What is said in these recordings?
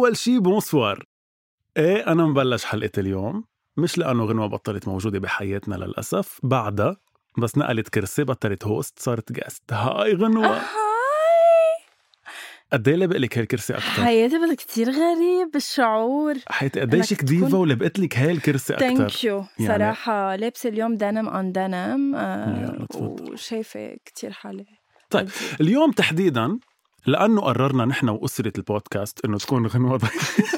أول شي bonsoir إيه أنا مبلش حلقة اليوم مش لأنه غنوة بطلت موجودة بحياتنا للأسف بعدها بس نقلت كرسي بطلت host صارت guest hi غنوة. hi. قد إيه لبق لك هالكرسي أكتر؟ حياتي بس كتير غريب الشعور. حياتي قد شيك ديفا تكون- ولبقت لك هاي الكرسي أكتر؟ thank you يعني- صراحة لابسة اليوم denim on denim تفضل. وشايفة كتير حالي. طيب. اليوم تحديدا لأنه قررنا نحن وأسرة البودكاست إنه تكون ضيفة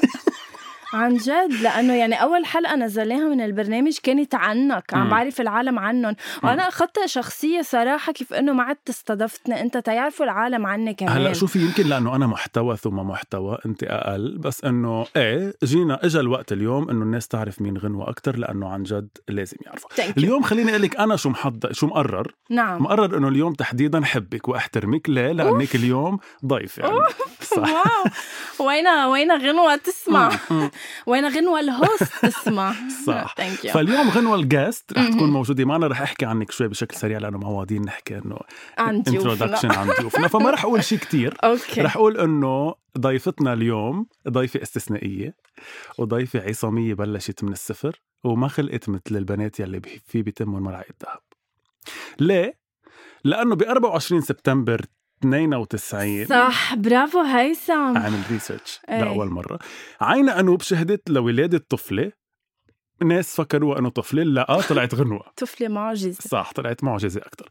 عن جد لأنه يعني أول حلقة نزلناها من البرنامج كانت عنك عم. بعرف العالم عنهم. وأنا اخذتها شخصية صراحة كيف إنه ما عدت استضفتني أنت تيعرفوا العالم عني كمان. هلأ شوفي يمكن لأنه أنا محتوى ثم محتوى أنت أقل بس إنه إيه جينا اجى الوقت اليوم إنه الناس تعرف مين غنوة أكثر لأنه عن جد لازم يعرفوا. اليوم خليني أقول لك أنا شو محضر شو مقرر؟ نعم. مقرر إنه اليوم تحديدا حبك وأحترمك ليه؟ لأنك اليوم ضيف يعني. صح. wow. وين وين غنوة تسمع. وين غنوة ال host تسمع صح. فاليوم غنوة ال guest رح تكون مهم. موجودة معنا رح أحكي عنك شوي بشكل سريع لأنه معودين نحكي إنه عن ضيوفنا introduction عن ضيوفنا فما رح أقول شيء كتير okay رح أقول إنه ضيفتنا اليوم ضيفة استثنائية وضيفة عصامية بلشت من الصفر وما خلقت مثل البنات يلي في بيتمهم مرعية ذهب. ليه؟ لأنه ب 24 سبتمبر 92 صح برافو هيثم عامل ريسيرش. لأول مرة. عينا أنوب شهدت لولادة طفلة. ناس فكروها أنه طفلة لا طلعت غنوة. طفلة معجزة. صح طلعت معجزة أكتر.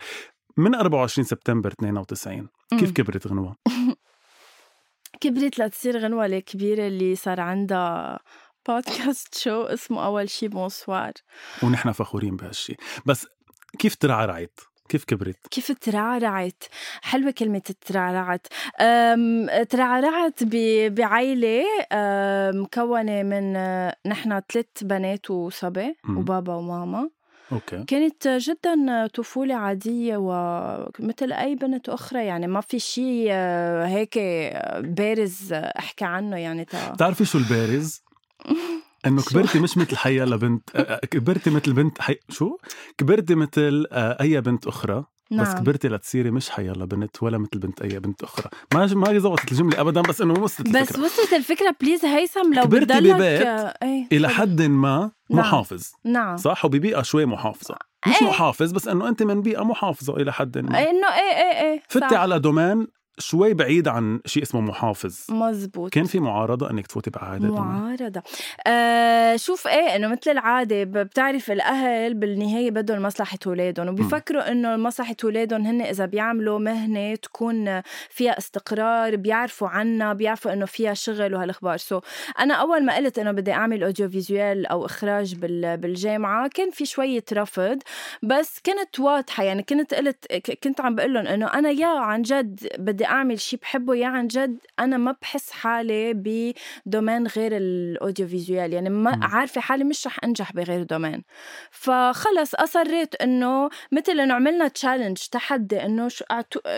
من 24 سبتمبر 92 كيف. كبرت غنوة؟ كبرت لتصير غنوة الكبيرة اللي صار عندها بودكاست شو اسمه أول شي bonsoir ونحن فخورين بهالشي. بس كيف ترعرعت كيف كبرت؟ كيف ترعرعت؟ حلوة كلمة ترعرعت. ترعرعت بعيلة مكونة من نحن ثلاث بنات وصبي. وبابا وماما. okay. كانت جدا طفولة عادية ومثل أي بنت أخرى يعني ما في شيء أه، هيك بارز أحكي عنه يعني تا بتعرفي شو البارز؟ إنه؟ كبرتي مش مثل حيالا بنت آه، آه، كبرتي مثل بنت حي... شو كبرتي مثل آه، أي بنت أخرى بس نعم. كبرتي لتصيري مش حيالا بنت ولا مثل بنت أي بنت أخرى ما ما زبطت الجملة ابدا بس إنه وصلت بس الفكرة وصلت الفكرة please هيثم لو كبرتي ببيت إيه إلى. حد ما نعم. محافظ نعم صح وببيئة شوي محافظة مش إيه. محافظ بس إنه أنت من بيئة محافظة إلى حد ما إنه إيه إيه إيه فتي. على domaine شوي بعيد عن شيء اسمه محافظ. مزبوط. كان في معارضة إنك تفوتي domaine معارضة. آه شوف إيه إنه مثل العادة بتعرف الأهل بالنهاية بدهم مصلحة اولادهم وبيفكروا إنه مصلحة اولادهم هن إذا بيعملوا مهنة تكون فيها استقرار بيعرفوا عنها بيعرفوا إنه فيها شغل وهالأخبار. so أنا أول ما قلت إنه بدي أعمل audio visual أو إخراج بال- بالجامعة كان في شوية رفض بس كنت واضحة. يعني كنت قلت كنت عم بقول لهم إنه أنا يا عن جد بدي أعمل شيء بحبه يا عن جد أنا ما بحس حالي ب domaine غير ال audio visual يعني ما. عارفة حالي مش رح أنجح بغير domaine. فخلص أصريت إنه مثل إنه عملنا challenge تحدي إنه شو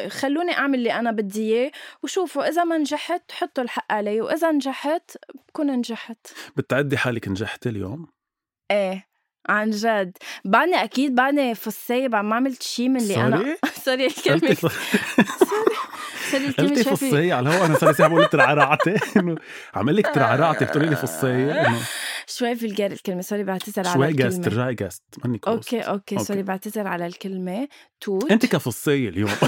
خلوني أعمل اللي أنا بدي إياه وشوفوا إذا ما نجحت حطوا الحق علي وإذا نجحت بكون نجحت. بتعدي حالك نجحتي اليوم؟ إيه عن جد. بعدني أكيد بعدني فصاية بعد ما عملت شيء من اللي أنا sorry sorry الكلمة. قلتي ف... sorry الكلمة قلتي فصية على الهواء أنا صار لي ساعه بقول ترعرعتي إنه عمل لك ترعرعتي بتقولي لي فصية إنه شوي vulgar الكلمة sorry بعتذر على شوي guest ترجعي guest منك okay okay. sorry بعتذر على الكلمة. توت. أنت كفصية اليوم.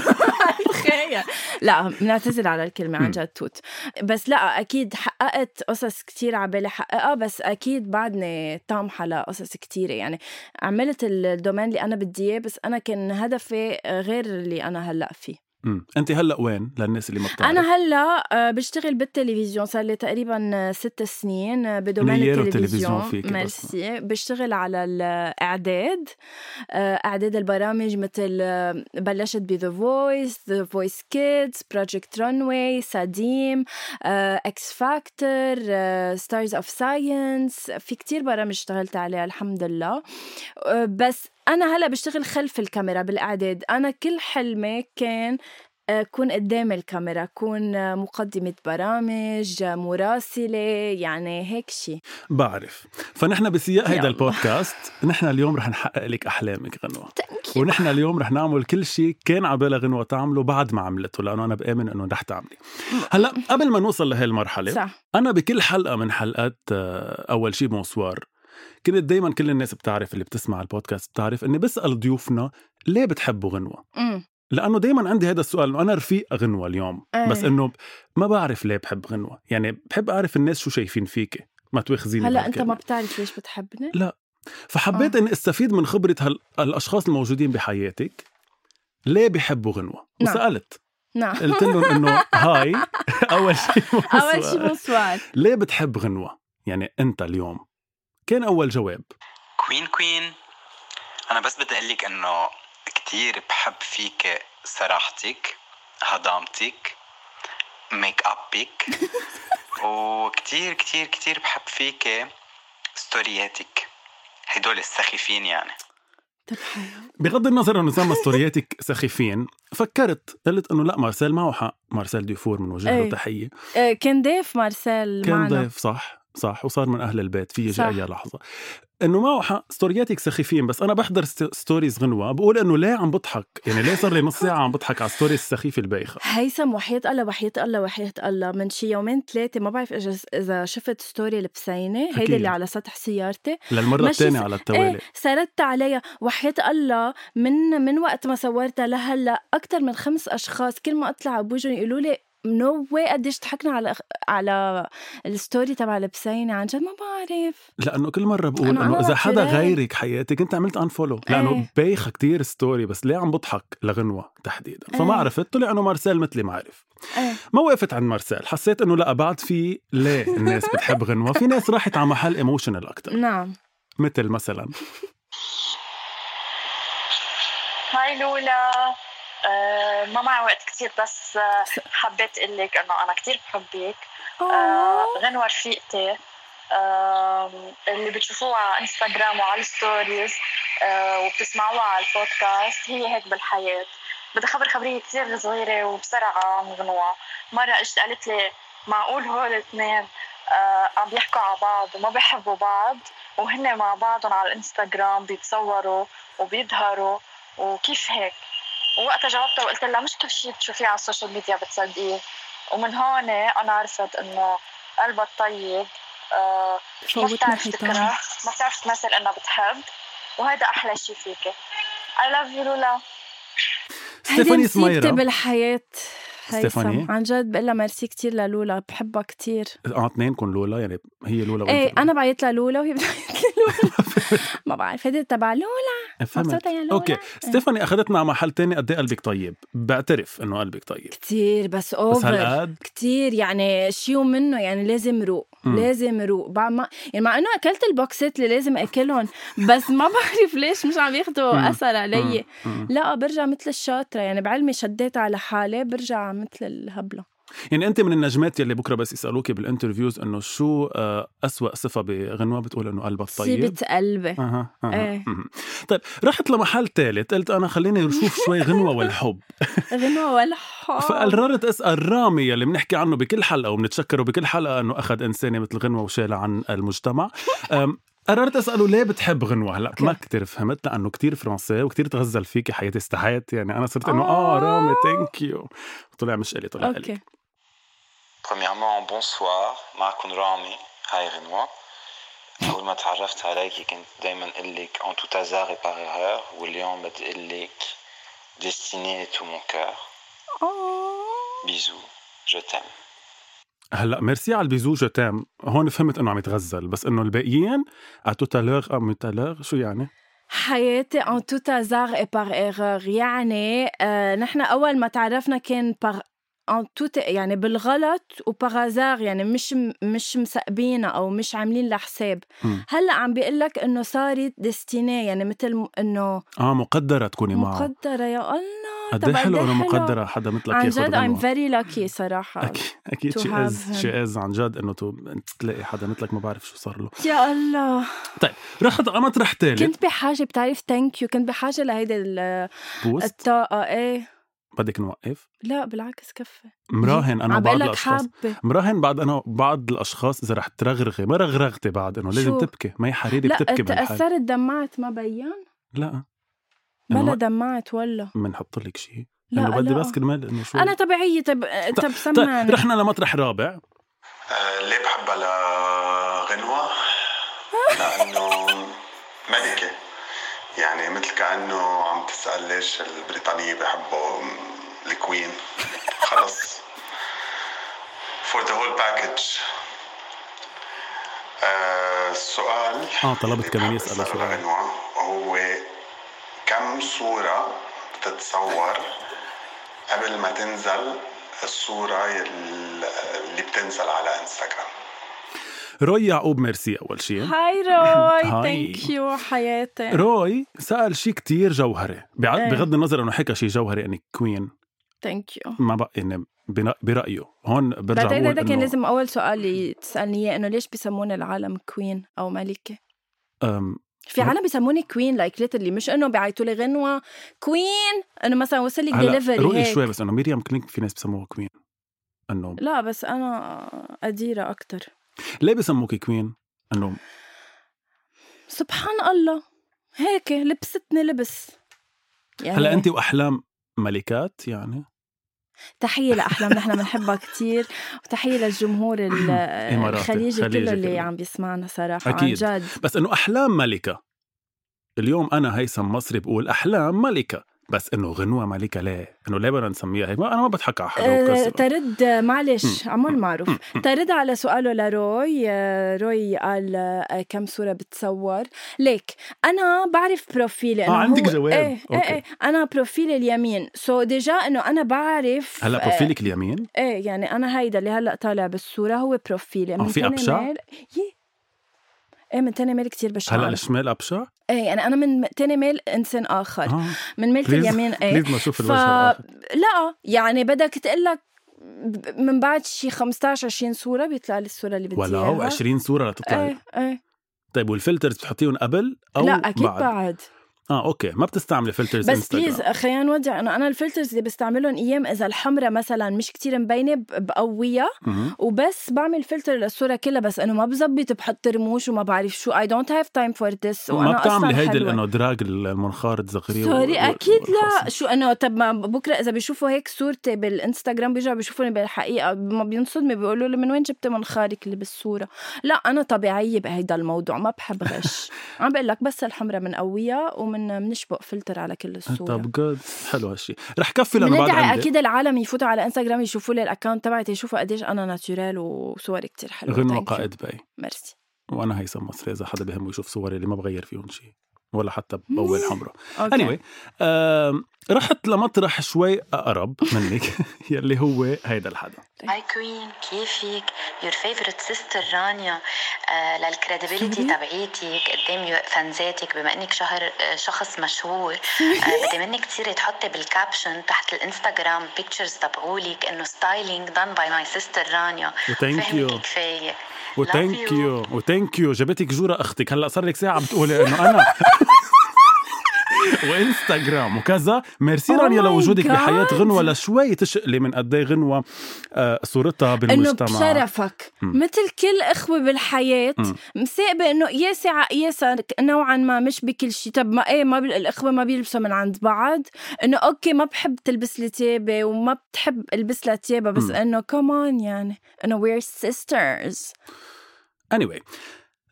تخيل لا بنعتذر على الكلمة عن جد توت. بس لا أكيد حققت قصص كتير عبالي حققها بس أكيد بعدني طامحة لقصص كتيرة. يعني عملت ال domaine اللي أنا بدي إياه بس أنا كان هدفي غير اللي أنا هلأ فيه. انت هلأ وين للناس اللي ما بتعرف؟ أنا هلأ آه، بشتغل بالتلفزيون صار لي تقريبا ست سنين آه، ب domaine التلفزيون. بس. ميرسي. بشتغل على الإعداد آه، إعداد البرامج مثل آه، بلشت ب The Voice The Voice Kids Project Runway ساديم X Factor Stars of Science في كتير برامج اشتغلت عليها الحمد لله. آه، بس أنا هلأ بشتغل خلف الكاميرا بالأعداد. أنا كل حلمي كان أكون قدام الكاميرا أكون آه، مقدمة برامج آه، مراسلة يعني هيك شيء بعرف. فنحن بسياق هيدا. البودكاست نحن اليوم رح نحقق لك أحلامك غنوة. ونحن اليوم رح نعمل كل شيء كان عبالها غنوة تعمله بعد ما عملته لأنه أنا بآمن إنه رح تعملي. هلأ قبل ما نوصل لهي المرحلة صح. أنا بكل حلقة من حلقات آه، أول شيء بونسوار. كنت دايما كل الناس بتعرف اللي بتسمع البودكاست بتعرف إني بسأل ضيوفنا ليه بتحبوا غنوة؟ لأنه دايما عندي هذا السؤال إنه أنا رفيق غنوة اليوم إيه. بس إنه ما بعرف ليه بحب غنوة. يعني بحب أعرف الناس شو شايفين فيكي ما تواخذيني هلأ أنت ما. بتعرف ليش بتحبني؟ لا. فحبيت آه. إني أستفيد من خبرة هال... الاشخاص الموجودين بحياتك ليه بيحبوا غنوة؟ نعم. وسألت. نعم. قلت لهم إنه هاي أول شيء أول شيء bonsoir ليه بتحب غنوة؟ يعني أنت اليوم. كان أول جواب. queen queen أنا بس بدي أقول لك إنه كثير بحب فيك صراحتك هضامتك ميك ابك وكثير كثير كثير بحب فيك ستورياتك هدول السخيفين يعني. حلو بغض النظر إنه سما ستورياتك سخيفين فكرت قلت إنه لا مارسيل معه حق. مارسيل ديفور من وجه له إيه. تحية. آه، كان ضيف مارسيل كان معنا. ضيف صح. صح وصار من أهل البيت في صح. اي لحظة. إنه معه حق ستورياتك سخيفين بس أنا بحضر ست- stories غنوة. بقول إنه ليه عم بضحك؟ يعني ليه صار لي نص ساعة عم بضحك على stories السخيفة البايخة؟ هيثم وحياة الله وحياة الله وحياة الله. من شي يومين ثلاثة ما بعرف إذا شفت story أكيد. هيدي اللي على سطح سيارتي. للمرة الثانية على التوالي. إيه سردت عليها. وحياة الله من من وقت ما صورتها لهلأ أكثر من خمس أشخاص كل ما أطلع بوجههم يقولوا لي no way قديش ضحكنا على على ال story تبع البسينة عن جد ما بعرف. لأنه كل مرة بقول إنه إذا حدا. غيرك حياتك أنت عملت unfollow لأنه إيه. بايخة كتير story بس ليه عم بضحك؟ لغنوة تحديدا. فما إيه. عرفت طلع إنه مارسيل مثلي ما عرف. إيه. ما وقفت عند مارسيل. حسيت إنه لا بعد في ليه الناس بتحب غنوة؟ في ناس راحت على محل emotional أكثر نعم. مثل مثلا. هاي لولا. آه ما معي وقت كتير بس آه حبيت أقول لك إنه أنا كتير بحبك. آه غنوة رفيقتي. اللي بتشوفوها على انستغرام وعلى الستوريز وبتسمعوها على البودكاست هي هيك بالحياة. بدي خبر خبرية كتير صغيرة وبسرعة عن غنوة. مرة إجت قالت لي معقول هول الاثنين عم بيحكوا على بعض وما بيحبوا بعض وهن مع بعضهم على الانستغرام بيتصوروا وبيظهروا وكيف هيك؟ ووقتها جاوبتها وقلت لها مش كل شيء بتشوفيه على السوشيال ميديا بتصدقيه ومن هون أنا عرفت إنه قلبها الطيب آه ما بتعرف تكره ما بتعرف تمثل انها بتحب وهذا أحلى شيء فيك I love you لولا. ستيفاني مصيبتي سميرة. بالحياة؟ هيثم عن جد بقول لها ميرسي كتير لولولا بحبها كتير. آه اثنينكم لولا يعني هي لولا وانت إيه لولا. أنا بعيط لها لولا وهي بتعيط لولا. ما بعرف هيدي تبع لولا. فهمت. لولا. okay ستيفاني أخذتنا على محل تاني قد إيه قلبك طيب؟ بعترف إنه قلبك طيب. كتير بس بس over هالقد كتير يعني شيو منه يعني لازم روق. لازم روق. بعد ما يعني مع إنه أكلت البوكسات اللي لازم أكلهم بس ما بعرف ليش مش عم ياخذوا. أثر علي. لا برجع مثل الشاطرة يعني بعلمي شديت على حالي برجع مثل الهبلة. يعني أنت من النجمات يلي بكرة بس يسألوكي بال interviews إنه شو آه، أسوأ صفة بغنوة بتقول إنه قلبها طيب؟ سيبت قلبي. أها إيه. مهم. طيب رحت لمحل ثالث قلت أنا خليني نشوف شوي غنوة والحب. غنوة ولا حب فقررت أسأل رامي يلي بنحكي عنه بكل حلقة وبنتشكره بكل حلقة إنه أخذ إنسانة مثل غنوة وشالها عن المجتمع. قررت أسأله ليه بتحب غنوة؟ هلأ ما كتير فهمت لأنه كتير فرنسي وكتير تغزل فيكي حياتي استحيت يعني أنا صرت إنه آه آه. رامي thank you طلع مش الي طلع الي okay. Premièrement, bonsoir معكم رامي هاي غنوة أول ما تعرفت عليكي كنت دايما أقول لك en tout hasard et par erreur واليوم بدي أقول لك destiné de tout mon cœur. bisous je t'aime هلا ميرسي على البيزو جو تام. هون فهمت إنه عم يتغزل بس إنه الباقيين اتوتالوغ ام متالوغ شو يعني؟ حياتي ان توت ازار اي بار ايرور يعني آه نحن أول ما تعرفنا كان بار ان توت يعني بالغلط وبارازار يعني مش مش مسقبينا أو مش عاملين لها حساب. هلأ عم بيقول لك إنه صارت ديستيني يعني مثل إنه آه مقدرة تكوني معه. مقدرة. يا الله! قد إيه حلو إنه. مقدرة حدا مثلك عن جد I'm غنوة. very lucky صراحة أكيد أكيد. شي إز. شي إز عن جد إنه تو تلاقي حدا مثلك ما بعرف شو صار له. يا الله. طيب رحت على مطرح ثالث كنت بحاجة بتعرف ثانك يو كنت بحاجة لهيدي ال- بوست؟ الطاقة إيه. بدك نوقف؟ لا بالعكس كفي. مراهن أنا بعض الأشخاص. حابة. مراهن بعد أنا بعض الأشخاص إذا رح ترغرغي ما رغرغتي بعد إنه لازم؟ تبكي. مي حريري لا بتبكي بالحال. تأثرت دمعت ما بين. لا. بلا دمعت ولا بنحط لك شيء؟ لا، إنه بدي. بس كرمال إنه شو؟ أنا طبيعية. طب طب طيب سمعني. رحنا لمطرح رابع. آه، ليه بحبها لغنوة؟ لأنه ملكة. يعني مثل كأنه عم تسأل ليش البريطانية بحبوا الكوين. خلص. The whole package. آه، السؤال آه طلبت كمان يسأل سؤال. هو كم صورة بتتصور قبل ما تنزل الصورة اللي بتنزل على انستغرام روي يعقوب ميرسي أول شيء هاي روي hi. thank you حياتي. روي سأل شيء كتير جوهري. إيه. بغض النظر إنه حكى شيء جوهري إني queen thank you ما بقى يعني برأيه. هون برجع بعدين بقول هذا كان لازم أول سؤال اللي تسألني إياه إنه ليش بيسموني العالم queen أو ملكة؟ أم، في عالم بيسموني queen like literally مش إنه بيعيطوا لي غنوة. queen إنه مثلا وصل لك ديليفري روقي هيك. شوي بس إنه ميريام كلينك في ناس بسموها queen إنه لا بس أنا قديره أكتر. ليه بسموكي queen؟ إنه سبحان الله. هيك لبستني لبس. يعني هلا انت وأحلام ملكات يعني؟ تحية لاحلام نحن بنحبها كتير وتحية للجمهور الخليجي خليجي كله اللي. عم بيسمعنا صراحة أكيد. عن جد بس إنه أحلام ملكة اليوم أنا هيثم مصري بقول أحلام ملكة بس إنه غنوة ملكة ليه؟ إنه ليه بدنا نسميها هيك؟ ما أنا ما بضحك على حدا أه، وكسر. ترد معلش عمول معروف ترد على سؤاله لروي أه، روي قال أه، كم صورة بتصور ليك أنا بعرف profile ي آه، إنه عندك هو- جواب. إيه إيه okay. إيه أنا profile ي اليمين so so déjà إنه أنا بعرف هلأ profile ك اليمين إيه يعني أنا هيدا اللي هلأ طالع بالصورة هو profile ي آه، في يي إيه من تاني ميل كتير بشع هلأ الشمال أبشع؟ إيه يعني أنا من تاني ميل إنسان آخر. آه. من ميل please اليمين إيه. please ما أشوف ف... لا يعني بدك تقلك ب- من بعد شي 15 20 صورة بيطلع لي الصورة اللي بدي ولو إياها. 20 صورة لتطلع إيه إيه. طيب وال filters بتحطيهم قبل أو لا أكيد بعد؟ بعد, آه okay. ما بتستعملي filters بس please خلينا نودع إنه أنا ال filters اللي بستعملهم أيام إذا الحمرة مثلا مش كتير مبينة بقويها. وبس بعمل فلتر للصورة كلها بس إنه ما بزبط بحط رموش وما بعرف شو. I don't have time for this ما بتعملي هيدي انه دراج المنخار صغيره sorry أكيد لا. شو إنه طب ما بكرة إذا بيشوفوا هيك صورتي بالإنستغرام بيرجعوا بيشوفوني بالحقيقة. ما بينصدموا بيقولوا لي من وين جبت منخارك اللي بالصورة؟ لا أنا طبيعية بهيدا الموضوع. ما بحب غش. عم بقول لك بس الحمرة بنقويها ومن بنشبق فلتر على كل الصورة. طب Good. حلو هالشيء رح كفي لأنه بعد عندي. أكيد العالم يفوتوا على إنستغرام يشوفوا لي ال account تبعتي يشوفوا قديش أنا natural وصوري كتير حلوة. you. قائد bye merci. وأنا هيثم مصري اذا حدا بهمه يشوف صوري اللي ما بغير فيهم شيء ولا حتى بقوي الحمراء anyway آم، رحت لمطرح شوي أقرب منك يلي هو هيدا الحدا. Hi queen كيفك؟ your favorite sister رانيا. آه لل credibility تبعيتك قدام يو- fans اتك بما إنك شهر آه شخص مشهور. آه بدي منك تصيري تحطي بال caption تحت ال Instagram pictures تبعولك إنه styling done by my sister رانيا. و thank you كفاية. و thank. you و thank you جابتك جورة أختك. هلأ صار لك ساعة بتقولي إنه أنا. وإنستغرام وكذا. merci Oh رانيا لوجودك God. بحياة غنوة لشوي تشقلي من قد غنوة آه، صورتها إنه بالمجتمع. بشرفك. مثل كل إخوة بالحياة مم. مساقبه إنه قياسي على قياسها نوعا ما مش بكل شيء طب ما إيه ما. الإخوة ما بيلبسوا من عند بعض. إنه OK ما بحب تلبس لي تيابه وما بتحب ألبس لها تيابه بس. إنه كمان يعني. إنه we're sisters. Anyway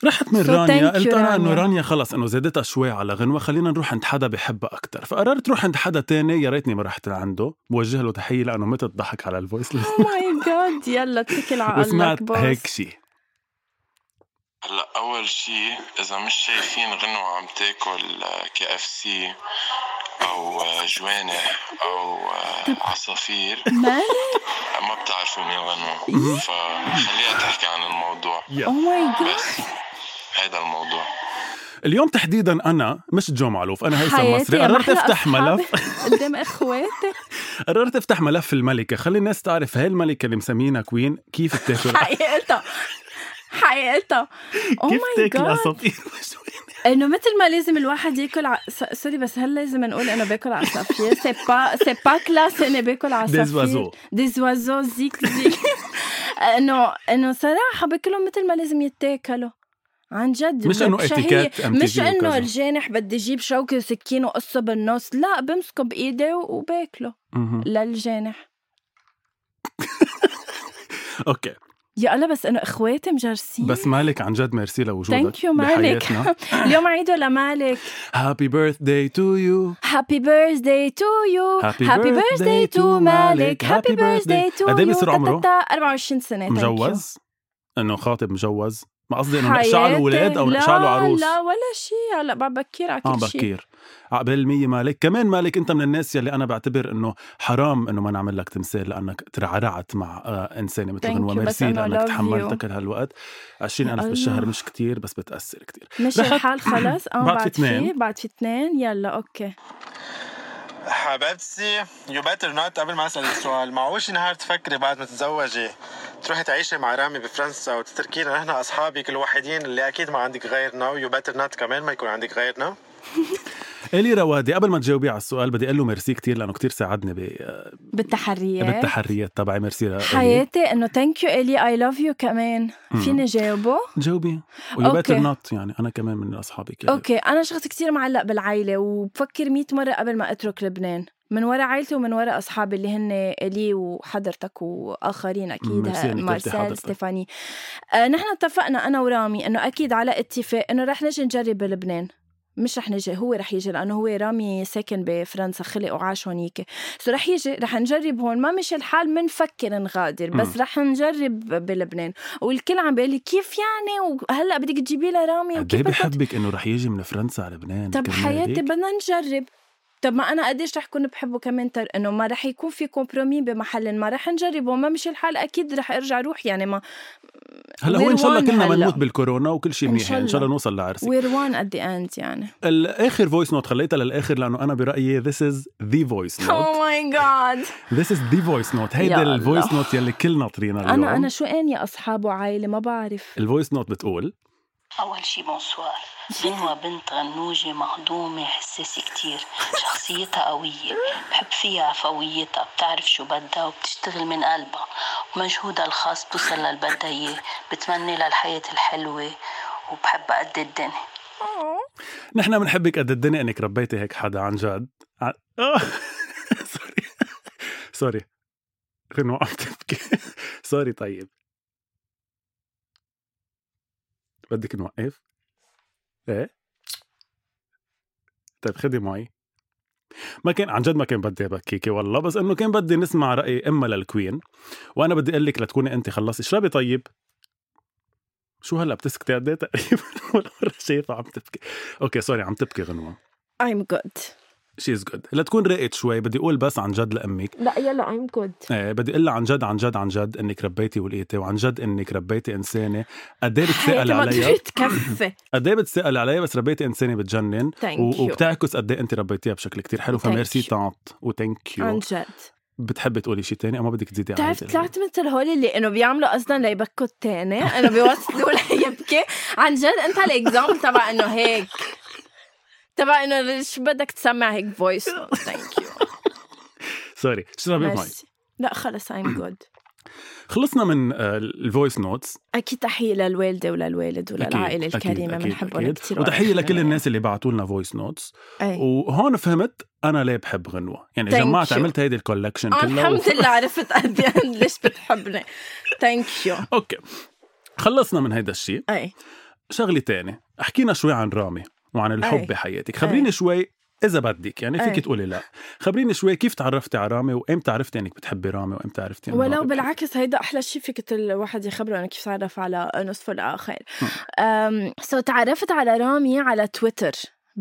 رحت من So رانيا. قلت أنا انه رانيا. خلص إنه زادتها شوي على غنوة. خلينا نروح عند حدا بحبها أكثر فقررت روح عند حدا تاني. يا ريتني ما رحت لعنده. بوجه له تحية لأنه متى ضحك على ال voice list oh my God يلا اتكل على وسمعت الله هيك شيء هلا أول شيء إذا مش شايفين غنوة عم تاكل KFC أو جوانح أو عصافير. مالك ما بتعرفوا مين غنوة فخليها تحكي عن الموضوع. oh my God بس هيدا الموضوع. اليوم تحديدا أنا مش جو معلوف أنا هيثم مصري. قررت أفتح ملف. قدام إخواتي. قررت أفتح ملف الملكة. خلي الناس تعرف هاي الملكة اللي مسمينها queen كيف بتاكل. حقيقتها. حقيقتها oh my God إنه مثل ما لازم الواحد ياكل ع... sorry بس هل لازم نقول إنه باكل عصافير؟ c'est pas c'est pas classe اني باكل عصافير. oiseaux. des oiseaux زيك زيك انه إنه صراحة باكلهم مثل ما لازم يتاكلوا. عن جد. مش بشهية. اتيكيت مش إنه. الجانح بدي أجيب شوكه وسكين وقصه بالنص لا بمسكه بإيدي وباكله. للجانح. OK. يا الله بس انه إخواتي مجرسين. بس مالك عن جد ميرسي لوجودك thank you مالك. اليوم عيده لمالك happy birthday to you happy birthday to you happy birthday to to مالك. happy birthday birthday. to قد إيه you بيصير عمره؟ 24 سنة. مجوز؟ إنه خاطب مجوز. ما قصدي إنه نقشع له أولاد أو. نقشع له عروس. لا لا ولا شيء. هلا بكير على آه كل شيء. بكير. عقبال مية مالك. كمان مالك أنت من الناس يلي أنا بعتبر إنه حرام إنه ما نعمل لك تمثال لأنك ترعرعت مع آه انسانه مثل بس ميرسي أنا لأنك you. كل هالوقت 20000 الله. بالشهر مش كتير بس بتأثر كتير. رحت- الحال خلص. آه بعد في اثنين. بعد في اثنين. يلا OK. حبيبتي you better not قبل ما اسال السؤال معقول شي نهار تفكري بعد ما تتزوجي تروحي تعيشي مع رامي بفرنسا وتتركينا نحن اصحابك الوحيدين اللي أكيد ما عندك غيرنا و you better not كمان ما يكون عندك غيرنا. إلي روادي قبل ما تجاوبي على السؤال بدي أقول له ميرسي كتير لأنه كتير ساعدني ب- بالتحريات. بالتحريات. تبعي ميرسي. حياتي إنه thank you إلي I love you كمان. فيني جاوبه؟ جاوبي. و you. better not يعني أنا كمان من اصحابك يعني. OK. أنا شخص كتير معلق بالعائلة وبفكر مئة مرة قبل ما أترك لبنان. من وراء عائلتي ومن وراء أصحابي اللي هن إلي وحضرتك وآخرين أكيد مارسيل. ستيفاني. آه نحن اتفقنا أنا ورامي إنه أكيد على اتفاق إنه رح نجي نجرب بلبنان. مش رح نجي هو رح يجي لأنه هو رامي ساكن بفرنسا خلق وعاش هونيك. so رح يجي رح نجرب هون. ما مش الحال منفكر نغادر بس مم. رح نجرب بلبنان. والكل عم بيقول لي كيف يعني؟ وهلأ بدك تجيبي لها رامي قد بدك بحبك إنه رح يجي من فرنسا على لبنان؟ طب حياتي؟ بدنا نجرب. طب ما أنا قديش رح كون بحبه كمان تر... إنه ما رح يكون في compromis بمحل ما رح نجربه ما مش الحال أكيد رح أرجع أروح يعني ما هلأ هو إن شاء الله كلنا هلأ. بنموت بالكورونا وكل شيء منيح يعني إن شاء الله. نوصل لعرسك we're one at the end يعني. الآخر voice note خليتها للآخر لأنه أنا برأيي this is the voice note. oh my God is the voice note. هيدا يا ال voice. note يلي كل ناطرينها اليوم. أنا أنا شو اني اصحاب وعائله ما بعرف. ال voice note بتقول أول شي bonsoir غنوة بنت غنوجة مهضومة حساسة كتير. شخصيتها قوية بحب فيها عفويتها بتعرف شو بدها وبتشتغل من قلبها. ومجهودها الخاص توصل للي بدها إياه بتمنى لها الحياة الحلوة وبحبها قد الدنيا. نحن بنحبك قد الدنيا إنك ربيتي هيك حدا عن جد. sorry sorry غنوة عم تبكي sorry طيب. بدك نوقف؟ إيه؟ طيب خدي معي. ما كان عن جد ما كان بدي ابكيكي والله بس إنه كان بدي نسمع رأي إما لل queen وأنا بدي أقول لك لتكوني انت خلصتي. اشربي طيب. شو هلأ بتسكتي قد إيه؟ تقريبا ولا مرة شايفة عم تبكي. OK sorry عم تبكي غنوة. I'm good. she's good لتكون راقت شوي بدي أقول بس عن جد لأمك. لا يلا I'm good. إيه بدي أقول لها عن جد عن جد عن جد إنك ربيتي ولقيتي وعن جد إنك ربيتي إنسانة. قد إيه بتسأل كفي قد إيه بتسأل عليها بس ربيتي إنسانة بتجنن؟ و-. وبتعكس قد إيه أنت ربيتيها بشكل كتير حلو. ف merci. tante و thank you عن جد. بتحبي تقولي شيء تاني؟ أو ما بدك تزيدي على بتعرف طلعت مثل هول اللي إنه بيعملوا قصدا ليبكوا التاني إنه بيوصلوا ليبكي. عن جد أنت ال example تبع إنه هيك. تبع إنه شو بدك تسمع هيك فويس ثانك يو سوري اشربي معي ميرسي. لا خلص I'm good. خلصنا من آه، ال voice notes أكيد تحية للوالدة وللوالد وللعائلة الكريمة بنحبهم. كثير وتحية لكل الناس اللي بعتوا لنا voice notes وهون فهمت أنا ليه بحب غنوة. يعني thank you. جمعت عملت هيدي ال collection آه، كلها الحمد لله عرفت قد إيه ليش بتحبني. thank you okay. خلصنا من هيدا الشيء أي. شغلة تانية. حكينا شوي عن رامي. وعن الحب أي. بحياتك. خبريني أي. شوي إذا بدك يعني فيك أي. تقولي لا. خبريني شوي كيف تعرفتي على رامي وإمتى عرفتي إنك بتحبي رامي وإمتى عرفتي ولو بالعكس هيدا أحلى شيء فيك الواحد يخبره إنه كيف تعرف على نصفه الآخر so تعرفت على رامي على تويتر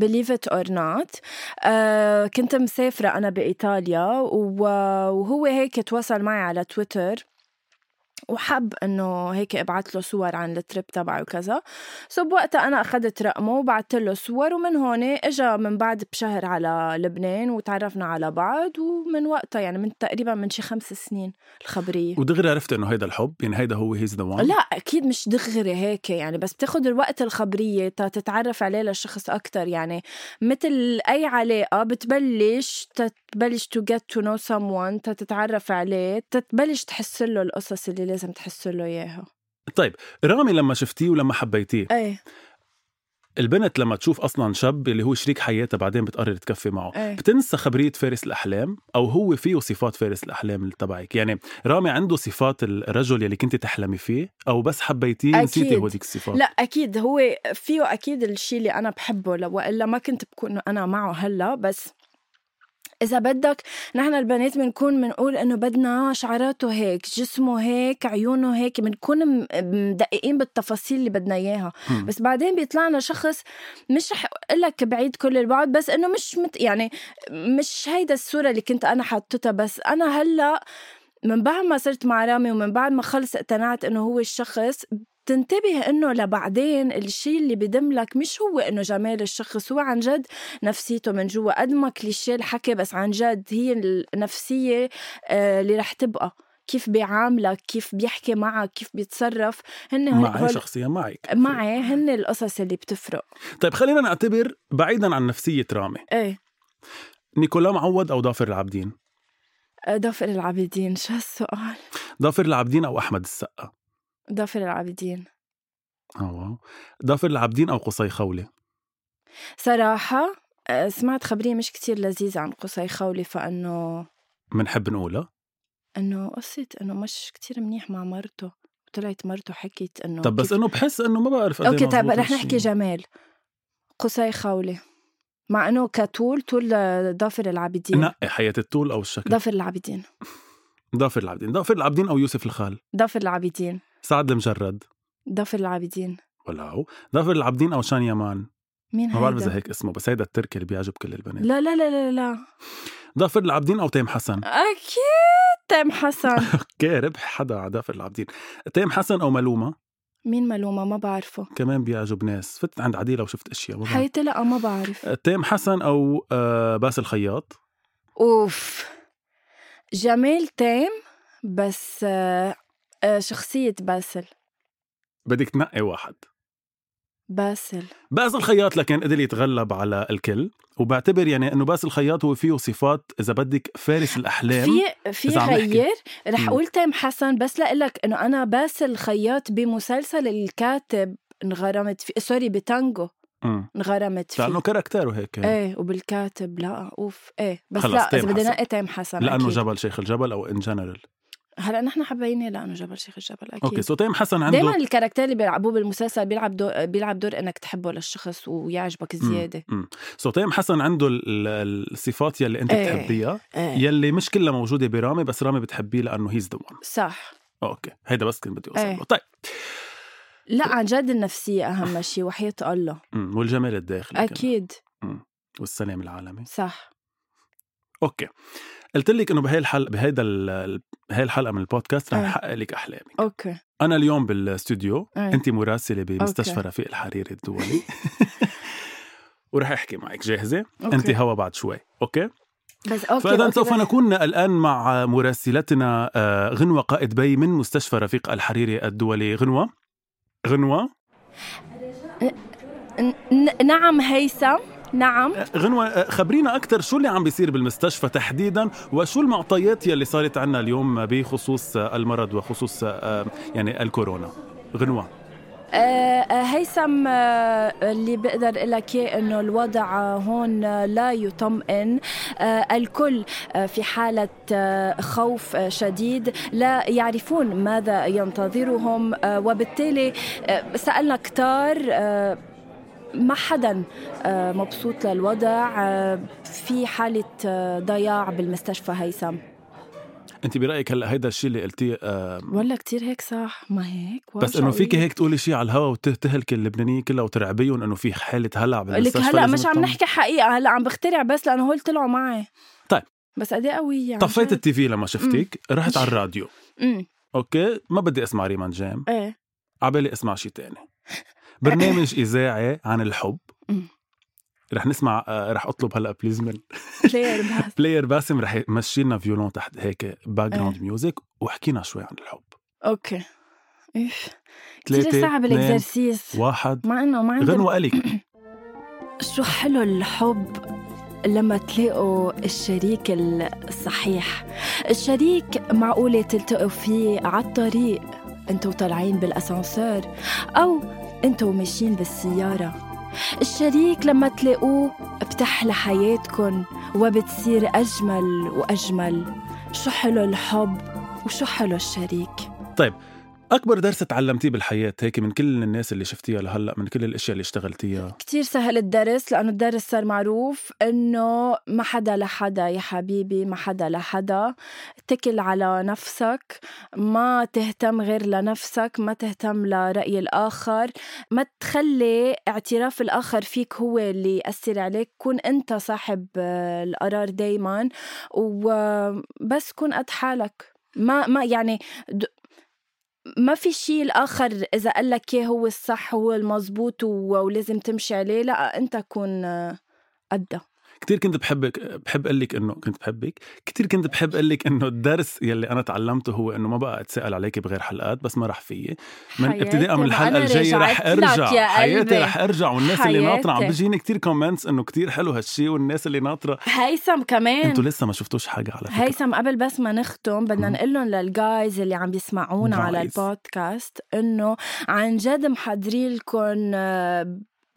believe it or not. أه كنت مسافرة أنا بإيطاليا وهو هيك تواصل معي على تويتر. وحب إنه هيك أبعت له صور عن ال trip تبعه وكذا. so بوقتها أنا أخذت رقمه وبعثت له صور ومن هون إجا من بعد بشهر على لبنان وتعرفنا على بعض ومن وقتها يعني من تقريبا من شي خمس سنين الخبرية. ودغري عرفتي إنه هيدا الحب يعني هيدا هو he's the one لا أكيد مش دغري هيك يعني بس بتاخد الوقت الخبرية تا تتعرف عليه للشخص أكثر يعني. مثل أي علاقة بتبلش تبلش to get to know someone تتعرف عليه تتبلش تحس له القصص اللي لازم تحس له إياها. طيب رامي لما شفتيه ولما حبيتيه إيه. البنت لما تشوف أصلا شاب اللي هو شريك حياتها بعدين بتقرر تكفي معه إيه. بتنسى خبرية فارس الأحلام؟ أو هو فيه صفات فارس الأحلام اللي تبعك؟ يعني رامي عنده صفات الرجل يلي كنت تحلمي فيه؟ أو بس حبيتيه نسيتي. هوديك الصفات؟ لا أكيد. هو فيه أكيد الشيء اللي أنا بحبه لو والا ما كنت بكون أنا معه هلأ بس إذا بدك نحن البنات بنكون بنقول إنه بدنا شعراته هيك، جسمه هيك، عيونه هيك، بنكون مدققين بالتفاصيل اللي بدنا إياها، مم. بس بعدين بيطلع لنا شخص مش رح أقول لك بعيد كل البعد بس إنه مش مت يعني مش هيدا الصورة اللي كنت أنا حاطتها بس أنا هلأ من بعد ما صرت مع رامي ومن بعد ما خلص اقتنعت إنه هو الشخص تنتبه إنه لبعدين الشيء اللي بدم لك مش هو إنه جمال الشخص هو عن جد نفسيته من جوا قد ما كليشيه الحكي بس عن جد هي النفسية آه، اللي رح تبقى. كيف بيعاملك كيف بيحكي معك كيف بيتصرف. هن معي هول- شخصيا معك. معي هن القصص اللي بتفرق. طيب خلينا نعتبر بعيدا عن نفسية رامي. إيه. نيكولا معوض أو ضافر العابدين؟ آه، ضافر العابدين شو هالسؤال؟ ضافر العابدين أو أحمد السقا؟ ضافر العابدين. آه. واو ضافر العابدين أو قصي خولي صراحة آه، سمعت خبرية مش كتير لذيذة عن قصي خولي فإنه بنحب نقولها؟ إنه قصة إنه مش كتير منيح مع مرته. طلعت مرته حكت إنه طب بس كيف- إنه بحس إنه ما بعرف إيه okay طيب رح. نحكي جمال. قصي خولي مع إنه كطول طول ضافر العابدين. نقي حياة الطول أو الشكل. ضافر العابدين. ضافر العابدين. ضافر العابدين أو يوسف الخال. ضافر العابدين. سعد المجرد. ضافر العابدين. ولا هو ضافر العابدين أو شان يمان مين ما بعرف إذا؟ هيك اسمه بس هيدا التركي اللي بيعجب كل البنات. لا لا لا لا لا. ضافر العابدين أو تيم حسن؟ أكيد تيم حسن. okay ربح حدا على ضافر العابدين. تيم حسن أو ملومة؟ مين ملومة؟ ما بعرفه. كمان بيعجب ناس. فتت عند عديلة وشفت أشياء. حياتي لا ما بعرف. تيم حسن أو آه، باسل خياط أوف. جمال تام بس آه، شخصية باسل بدك تنقي واحد باسل باسل خياط لكن قدر يتغلب على الكل وبعتبر يعني إنه باسل خياط هو فيه صفات إذا بدك فارس الأحلام في في. غير رح. أقول تيم حسن بس لك إنه أنا باسل خياط بمسلسل الكاتب انغرمت فيه sorry بتانجو مم. انغرمت فيه لأنه character ه هيك إيه وبالكاتب لا أوف إيه بس لا إذا حسن. نقي تيم حسن لأنه أكيد. جبل شيخ الجبل أو in general هلا نحن حبيناه لأنه جبل شيخ الجبل أكيد okay so تيم حسن عنده دائما ال character اللي بيلعبوه بالمسلسل بيلعب دور بيلعب دور إنك تحبه للشخص ويعجبك زيادة. so تيم حسن عنده ال- ال- الصفات يلي أنت إيه. بتحبيها إيه يلي مش كلها موجودة برامي بس رامي بتحبيه لأنه he's the one صح okay هيدا بس كنت بدي أوصل إيه. له طيب لا عن جد النفسية أهم شيء وحياة الله. والجمال الداخلي. أكيد والسلام العالمي صح okay. قلت لك إنه بهي الحلقة بهيدا بهي الحلقة من البودكاست رح. نحقق لك أحلامك. okay. أنا اليوم بالاستوديو إيه. انت مراسلة بمستشفى. رفيق الحريري الدولي. ورح أحكي معك. جاهزة؟ okay. انت هوا بعد شوي. أوكي؟ بس أوكي فإذا سوف نكون الآن مع مراسلتنا آه، غنوة قائد بي من مستشفى رفيق الحريري الدولي. غنوة؟ غنوة؟ نعم هيثم. نعم. غنوة آه، خبرينا أكثر شو اللي عم بيصير بالمستشفى تحديدا وشو المعطيات يلي صارت عنا اليوم بخصوص المرض وخصوص آه، يعني الكورونا؟ غنوة. آه، هيثم اللي بقدر لك إياه إنه الوضع هون لا يطمئن. الكل في حالة خوف شديد لا يعرفون ماذا ينتظرهم. وبالتالي سألنا كتار ما حدا مبسوط للوضع في حالة ضياع بالمستشفى هيثم. أنت برأيك هلا هيدا الشيء اللي قلتيه آه ولا كتير هيك صح. ما هيك بس إنه فيك هيك تقولي شيء على الهوا وتهلك اللبنانية كلها وترعبيهم إنه في حالة هلع بالمستشفى لك هلأ مش عم نحكي حقيقة هلأ عم بخترع بس لأنه هول طلعوا معي. طيب. بس قد إيه قوية يعني؟ طفيت التي في لما شفتك رحت على الراديو. امم أوكي ما بدي أسمع ريمان جام إيه. عبالي أسمع شيء تاني. برنامج إذاعي عن الحب. رح نسمع آه، رح أطلب هلا بليز من بلاير باسم بلاير باسم رح يمشي لنا violon تحت هيك background music وحكينا شوي عن الحب. okay. إيش؟ كثير صعب ال exercice واحد. مع إنه ما غنوة الك شو حلو الحب لما تلاقوا الشريك الصحيح؟ الشريك معقولة تلتقوا فيه على الطريق أنتوا طالعين بالأسانسير أو أنتوا ماشيين بالسيارة. الشريك لما تلاقوه بتحلى حياتكن وبتصير أجمل وأجمل. شو حلو الحب وشو حلو الشريك. طيب أكبر درس تعلمتيه بالحياة هيك من كل الناس اللي شفتيها لهلأ من كل الأشياء اللي اشتغلتيها؟ كتير سهل الدرس لأنه الدرس صار معروف إنه ما حدا لحدا يا حبيبي ما حدا لحدا اتكل على نفسك ما تهتم غير لنفسك ما تهتم لرأي الآخر. ما تخلي اعتراف الآخر فيك هو اللي يأثر عليك. كون أنت صاحب القرار دايما وبس كون قد حالك. ما ما يعني ما في شيء الآخر إذا قال لك إياه هو الصح هو المزبوط ولازم تمشي عليه لا أنت كون قدها. كثير كنت بحبك بحب أقول لك إنه كنت بحبك. كثير كنت بحب أقول لك إنه الدرس يلي أنا تعلمته هو إنه ما بقى أتسأل عليك بغير حلقات بس ما رح فيي. من ابتداء من الحلقة الجاية رح أرجع. حياتي رح أرجع والناس حياتي. اللي ناطرة. عم بيجيني كثير comments إنه كثير حلو هالشيء والناس اللي ناطرة. هيثم كمان. أنتوا لسه ما شفتوش حاجة على فكرة. هيثم قبل بس ما نختم بدنا نقول لهم لل guys اللي عم بيسمعونا على البودكاست إنه عن جد محضرين لكم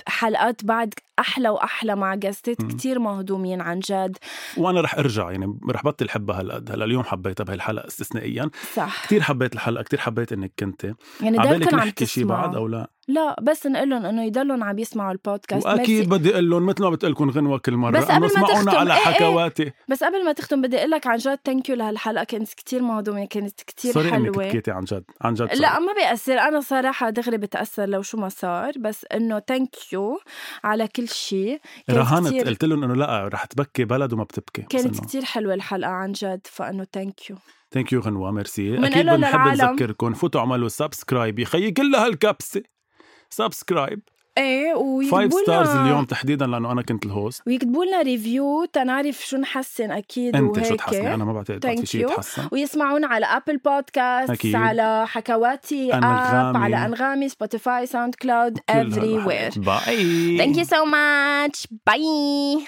حلقات بعد أحلى وأحلى مع guest ات كتير مهضومين عن جد. وأنا رح أرجع يعني رح بطل حبها هالقد هلا اليوم حبيتها بهالحلقه استثنائيا. صح. كثير حبيت الحلقة كثير حبيت إنك كنت يعني عبالك نحكي شيء بعد أو لا؟ لا بس نقول لهم إنه يضلوا عم يسمعوا البودكاست. وأكيد بدي أقول لهم مثل ما بتقول لكم غنوة كل مرة. بس قبل ما تختم على إيه، إيه. حكواتي. إيه بس قبل ما تختم بدي أقول لك عن جد thank you لهالحلقة. كانت كثير مهضومة كانت كثير حلوة إنك بكيتي عن جد عن جد لا ما بيأثر. أنا صراحة دغري بتأثر لو شو ما صار. بس إنه thank you على كل شيء رهنت قلت لهم إنه لا رح تبكي بلد وما بتبكي. كانت كثير حلوة الحلقة عن جد فإنه thank you thank you غنوة ميرسي. أكيد بنحب نذكركم. فوتوا اعملوا subscribe يا خيي كلها هالكبسة. subscribe إيه ويكتبوا 5 stars اليوم تحديدا لأنه أنا كنت ال host ويكتبوا لنا review تنعرف شو نحسن أكيد أنت وهيك. شو تحسني؟ أنا ما بعتقد بعطي شيء يتحسن. ويسمعونا على Apple Podcast أكيد. على حكواتي أنغامي. اب على أنغامي Spotify SoundCloud everywhere bye thank you so much bye